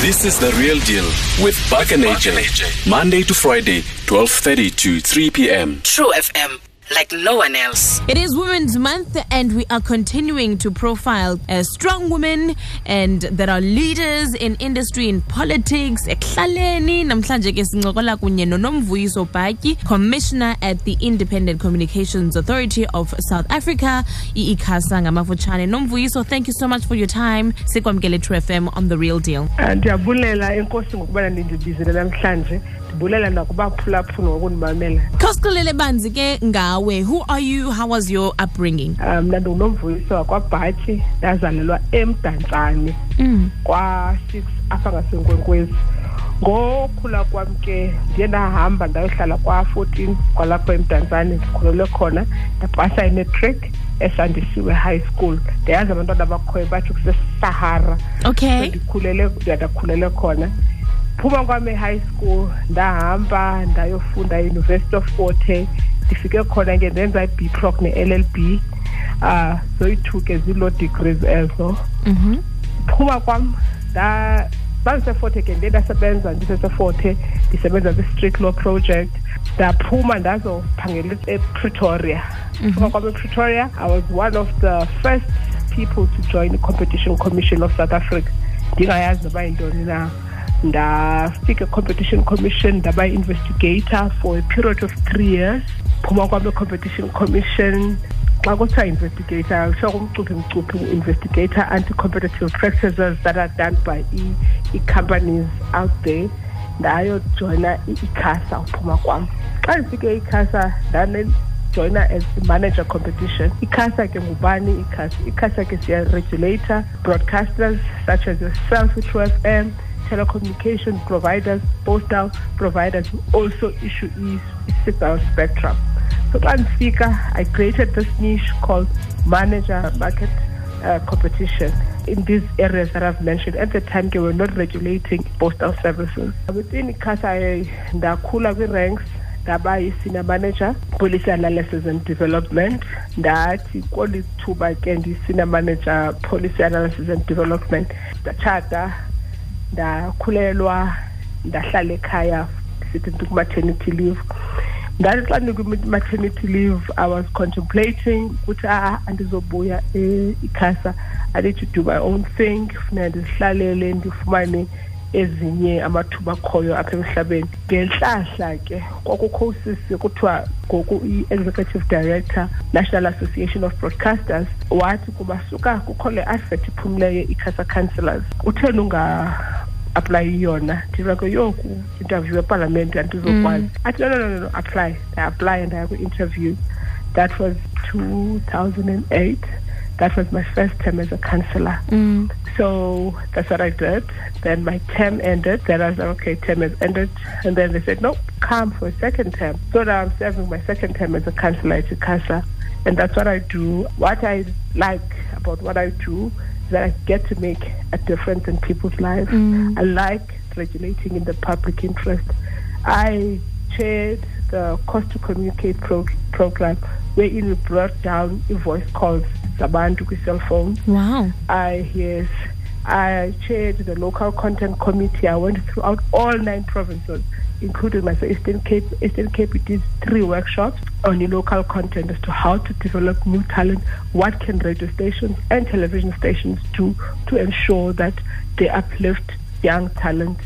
This is the real deal with Buck and AJ. Monday to Friday, 12:30 to 3 p.m. True FM, like no one else. It is Women's Month, and we are continuing to profile uh, strong women and that are leaders in industry, in politics. Ekuhlaleni namhlanje ke sincokola kunye noNomvuyiso Batyi, Commissioner at the Independent Communications Authority of South Africa, iICASA ngamafutshane. Nomvuyiso, thank you so much for your time. Sikwamkele True FM on the real deal. Ndiyabulela enkosi ngokubana nindibizele namhlanje ndibulela nakubaphulaphuli ngokundimamela Khawusixelele banzi ke ngawe. Who are you? How was your upbringing? um mna ndingunomvuyiso wakwabhathi ndazalelwa emdantsane kwa-six apha ngasenkwenkwezi ngokhula kwam ke ndiye ndahamba ndayohlala kwa-fourteen kwalapho emdantsane ndikhulele khona ndapasa imatric esandisiwe high school ndiyazi abantwana abakhoyo bathi kusesahara Okay. ndikhulele ndakhulele khona phuma kwami e-high school ndahamba ndayofunda e-university of Fort Hare. Ndifike khona ke ndenza i-b proc ne-l l b uh zoyi-two ke zii-law degrees ezo. Mhm. phuma kwam bandiseforte ke ndiye ndasebenza ndiseseforte ndisebenza kwi-street law project. Ndaphuma ndazophangela epretoria. Phuma kwam epretoria i was one of the first people to join the competition commission of south africa. Ndingayazi noba yintoni na ndafika competition commission ndaba yi-investigator for a period of three years. Phuma kwam e-competition commission. Xa kuthiwa investigator kusho kumcuphi mcuphi investigator anti-competitive practices that are done by i-companies out there ndayojoyina i-icasa uphuma kwam. Xa ndifike icasa ndanejoyina as manager competition. Icasa ke ngubani? Icasa icasa ke siyaregulator broadcasters such as yourself i-true fm telecommunication providers postal providers who also issue i-signal spectrum so xa ndifika i created this niche called manager market uh, competition in these areas that I've mentioned. At the time, they were not regulating postal services. Within ICASA, ndakhula kwi-ranks ndaba yi-senior manager policy analysis and development ndathi kweli thuba ke ndiyi-senior manager policy analysis and development the ndatshata ndakhulelwa ndahlala ekhaya sithi ndiku-maternity leave. Ndathi xa ndikwi-maternity leave i was contemplating ukuthi a andizobuya ikhasa i need to do my own thing funeka ndizihlalele ndifumane ezinye amathuba akhoyo apha emhlabeni. Ngentlahla ke kwakukho usisi kuthiwa ngoku i-executive director national association of broadcasters wathi kuba suka kukho le advert iphumileyo ikhasa councillors. Utheni unga aplayi yona ndivake yoku interview epalamente andizokwazi mm. athi no no no no apply ndayaplaya ndaya kwi-interview that was 2008 that was my first term as a councillor mm. so that's what I did. Then my term ended. Then I was like, okay, term has ended. And then they said, nope, come for a second term. So now I'm serving my second term as a councillor at ICASA. And that's what I do. What I like about what I do that I get to make a difference in people's lives. Mm. I like regulating in the public interest. I chaired the Cost to Communicate pro- program wherein we brought down voice calls zabantu kwi-cell phone. Wow. I yes, I chaired the local content committee. I went throughout all nine provinces, including my Eastern Cape. Eastern Cape, we did three workshops on the local content as to how to develop new talent. What can radio stations and television stations do to ensure that they uplift young talent?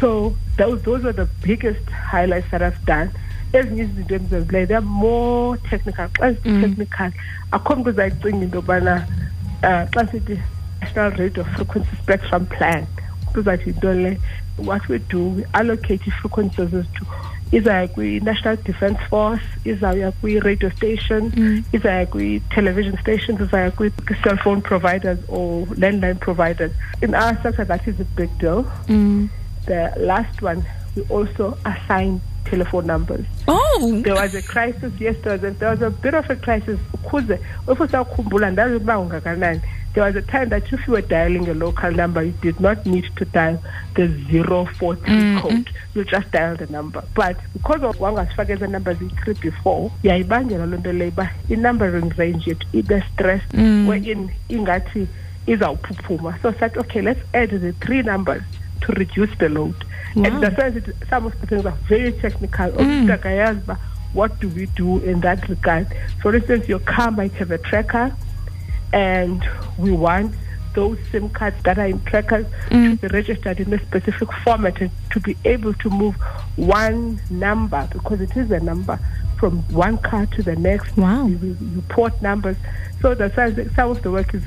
So those those are the biggest highlights that I've done. ezinye izinto endizenzileyo they're more technical xa zi-technical akho mntu uzayicinga into yobana um xa sithi national radio frequency spectrum plan. Umntu uzathi yinto what we do we allocate ii-frequencies ezitu izaya kwi-national defence force izawuya kwi-radio station izaya kwi-television stations mm. izaya kwi-cell phone providers or landline providers. In our sector that is a big deal. Mm. The last one we also assign telephone numbers. Oh. there was a crisis yesterday. There was a, there was a bit of a crisis. Ukuze if usakhumbula ndazi uba ungakanani there was a time that if you were dialing a local number you did not need to dial the 043 code you just dial the number but because of wangasifake eza numbers ziyi-three before yayibangela loo nto leyo uba i-numbering range yethu ibe stressed wherein ingathi izawuphuphuma so sathi okay let's add the three numbers to reduce the load. Wow. And that's why some of the things are very technical. Mm. What do we do in that regard? For instance, your car might have a tracker, and we want those SIM cards that are in trackers to be registered in a specific format and to be able to move one number because it is a number from one car to the next. Wow. You, you, port numbers. So that's some of the work is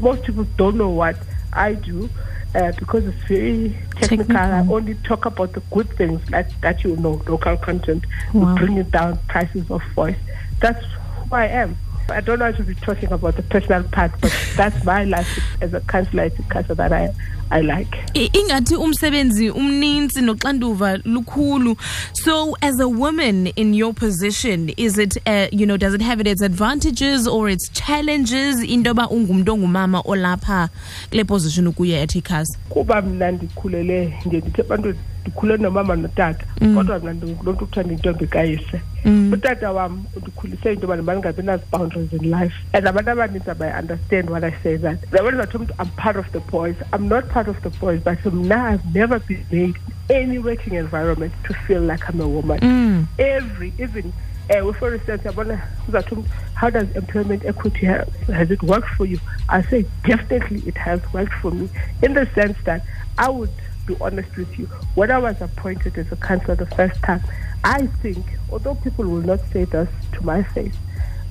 most people don't know what I do. Uh, because it's very technical. Technical. I only talk about the good things that, that you know, local content, Wow. bringing down prices of voice. That's who I am. I don't want to be talking about the personal part, but that's my life as a councillor Casa that I, I like. Ingathi umsebenzi umninzi noxanduva lukhulu. So as a woman in your position is it uh, you know does it have its advantages or its challenges? Into yoba ungumntu ongumama olapha kule position ukuye at icasa kuba mna ndikhulele ndithi abantu ndikhule nomama notata mm. kodwa mna ndingulontu kuthiwa ndintombi kayise. Mm. Utata wam undikhulise into yoba ndimane nazi-boundaries in life. And abantu abaninzi abayi-understand when i say that. Yabona zathi umntu i'm part of the boys. I'm not part of the boys but mna i've never been made any working environment to feel like i'm a woman. Mm. Every even uh, for instance yabona uzathi umntu how does employment equity have, has it worked for you? I say definitely it has worked for me in the sense that i would be honest with you when i was appointed as a councillor the first time i think although people will not say this to my face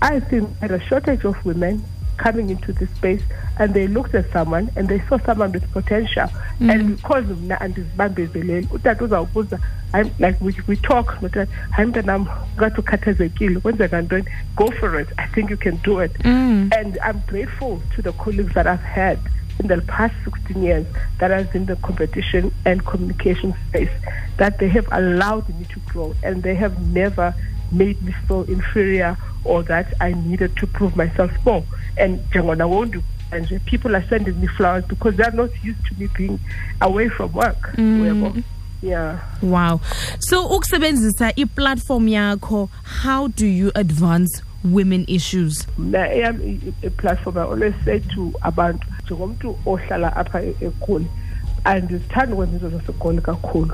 i think had a shortage of women coming into this space and they looked at someone and they saw someone with potential. Mm. And because mna andizibambezeleli utata uzawubuza hayi like we, we talk notata hayi mntanam ngathi ukhathazekile kwenzeka ntoni go for it. I think you can do it. Mm. And i'm grateful to the colleagues that i've had in the past 16 years that has been the competition and communication space, that they have allowed me to grow and they have never made me feel inferior or that I needed to prove myself more. And Jangona won't do. and people are sending me flowers because they're not used to me being away from work. Mm. Uyabo? Yeah. wow so ukusebenzisa iplatform yakho how do you advance women issues i- i- i-platform i always say to abantu njengomntu ohlala apha egoli andizithandi ukwenza into zasegoli kakhulu.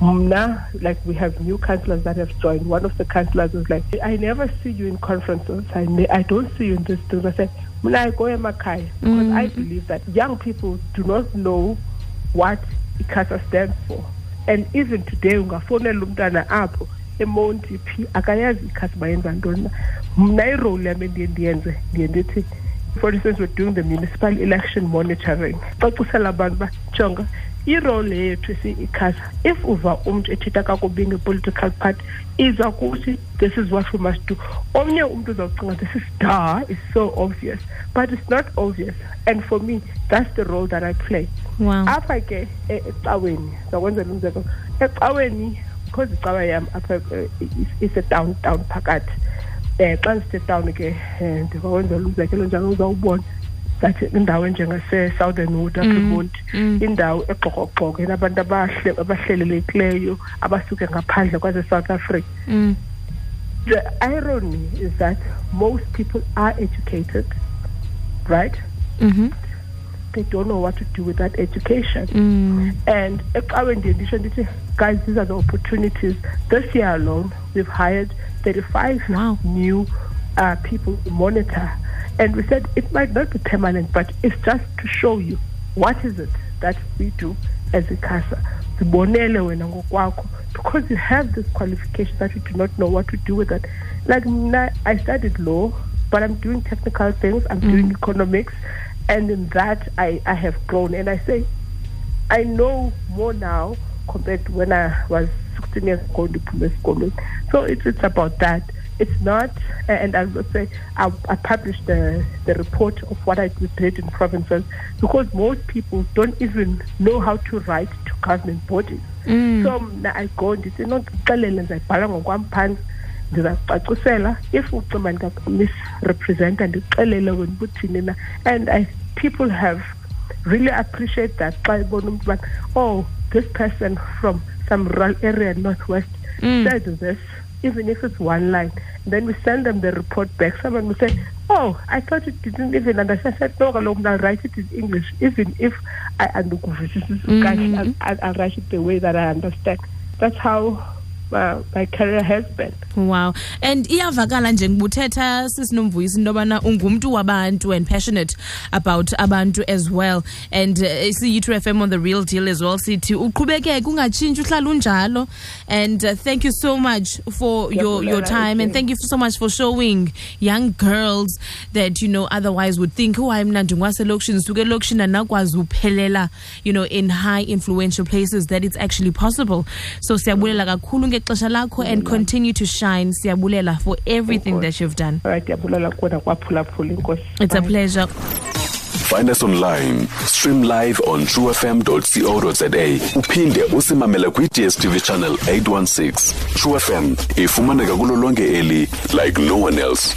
Mna like we have new councillors that have joined. One of the councillors was like i never see you in conferences. I, I don't see you in this thing i said mna i go emakhaya because i mm. believe that young people do not know what icasa stands for. And even today ungafowunela umntana apho emonti phi akayazi ikhasi bayenza ntoni na. Mna irole yam endiye ndiyenze ndiye ndithi for instance we're doing the municipal election monitoring. Cacisela abantu uba jonga irole yethu esiyikhasa if uva umntu ethetha kakubi nge-political party iza kuthi this is what we must do. Omnye umntu uzawucinga this is da is so obvious but it's not obvious and for me that's the role that i play. Apha ke ecaweni zakwenzela umzekelo ecaweni because icawa yam apha eh, is- isetown town phakathi um xa ndisetown ke um ndingakwenzela umzekelo njalo uzawubona that indawo enjengase-Southernwood apha emonti indawo egxokogxoke enabantu abahle- abahlelelekileyo abasuke ngaphandle kwase-south africa mm. the irony is that most people are educated right mm-hmm. they don't know what to do with that education mm. and ecaweni ndiye nditsho ndithi guys these are the opportunities this year alone we've hired 35 Wow. new uh, people to monitor. And we said it might not be permanent but it's just to show you what is it that we do as a casa. Zibonele wena ngokwakho because you have this qualification that you do not know what to do with it. Like i studied law but i'm doing technical things i'm doing economics and in that I, I have grown. And i say I know more now compared to when I was 16 years ago in the school. So it's, it's about that. It's not, and I will say, I, I published the, the report of what I did in provinces because most people don't even know how to write to government bodies. Mm. So mna I go ndithi nondixelele ndizayibhala ngokwam phantsi ndizakucacisela if ucima ndikamisrepresenta ndixelele wena ubuthini na and I, people have really appreciate that xa ibona umntu oh this person from some rural area northwest mm. said this even if it's one line. Then we send them the report back. Someone will say, "Oh, I thought you didn't even understand." I said, "No, I'll write it in English, even if I understand. I'll, I'll, I'll write it the way that I understand." That's how uh, my career has been. wow. And iyavakala njengoba uthetha sisinomvuyisi into yobana ungumntu wabantu and passionate about abantu as well. And uh, siyi-true fm on the real deal as well. Sithi uqhubekeke ungatshintshi uhlala unjalo. And uh, thank you so much for your, your time. And thank you so much for showing young girls that you know otherwise would think oh hayi mna ndingwaselokishini suke elokishini andinakwazi uphelela you know in high influential places that it's actually possible. So siyabulela kakhulu ngexesha lakho and continue to shine siyabulela for everything that you've done All right, ndiyabulela kona kwaphulaphula inkosi. it's a pleasure Find us online. Stream live on truefm.co.za. Uphinde usimamele kwi-DSTV channel 816. True FM ifumaneka kulo lonke eli like no one else.